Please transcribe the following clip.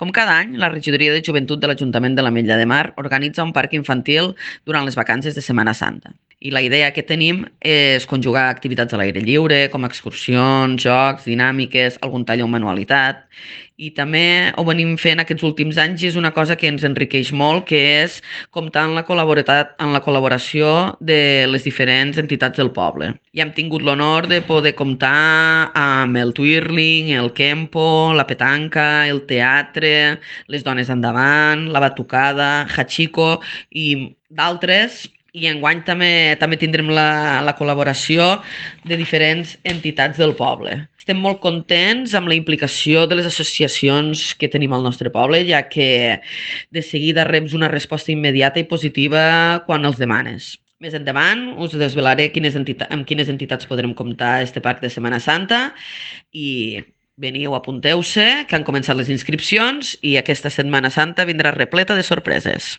Com cada any, la Regidoria de Joventut de l'Ajuntament de la Mella de Mar organitza un parc infantil durant les vacances de Setmana Santa. I la idea que tenim és conjugar activitats a l'aire lliure, com excursions, jocs, dinàmiques, algun tall o manualitat. I també ho venim fent aquests últims anys i és una cosa que ens enriqueix molt, que és comptar en la, en la col·laboració de les diferents entitats del poble. I hem tingut l'honor de poder comptar amb el Twirling, el Kempo, la petanca, el teatre, les dones endavant, la batucada, Hachiko i d'altres i enguany també també tindrem la, la col·laboració de diferents entitats del poble. Estem molt contents amb la implicació de les associacions que tenim al nostre poble, ja que de seguida reps una resposta immediata i positiva quan els demanes. Més endavant us desvelaré quines entitats, amb quines entitats podrem comptar este parc de Setmana Santa i veniu, apunteu-se, que han començat les inscripcions i aquesta Setmana Santa vindrà repleta de sorpreses.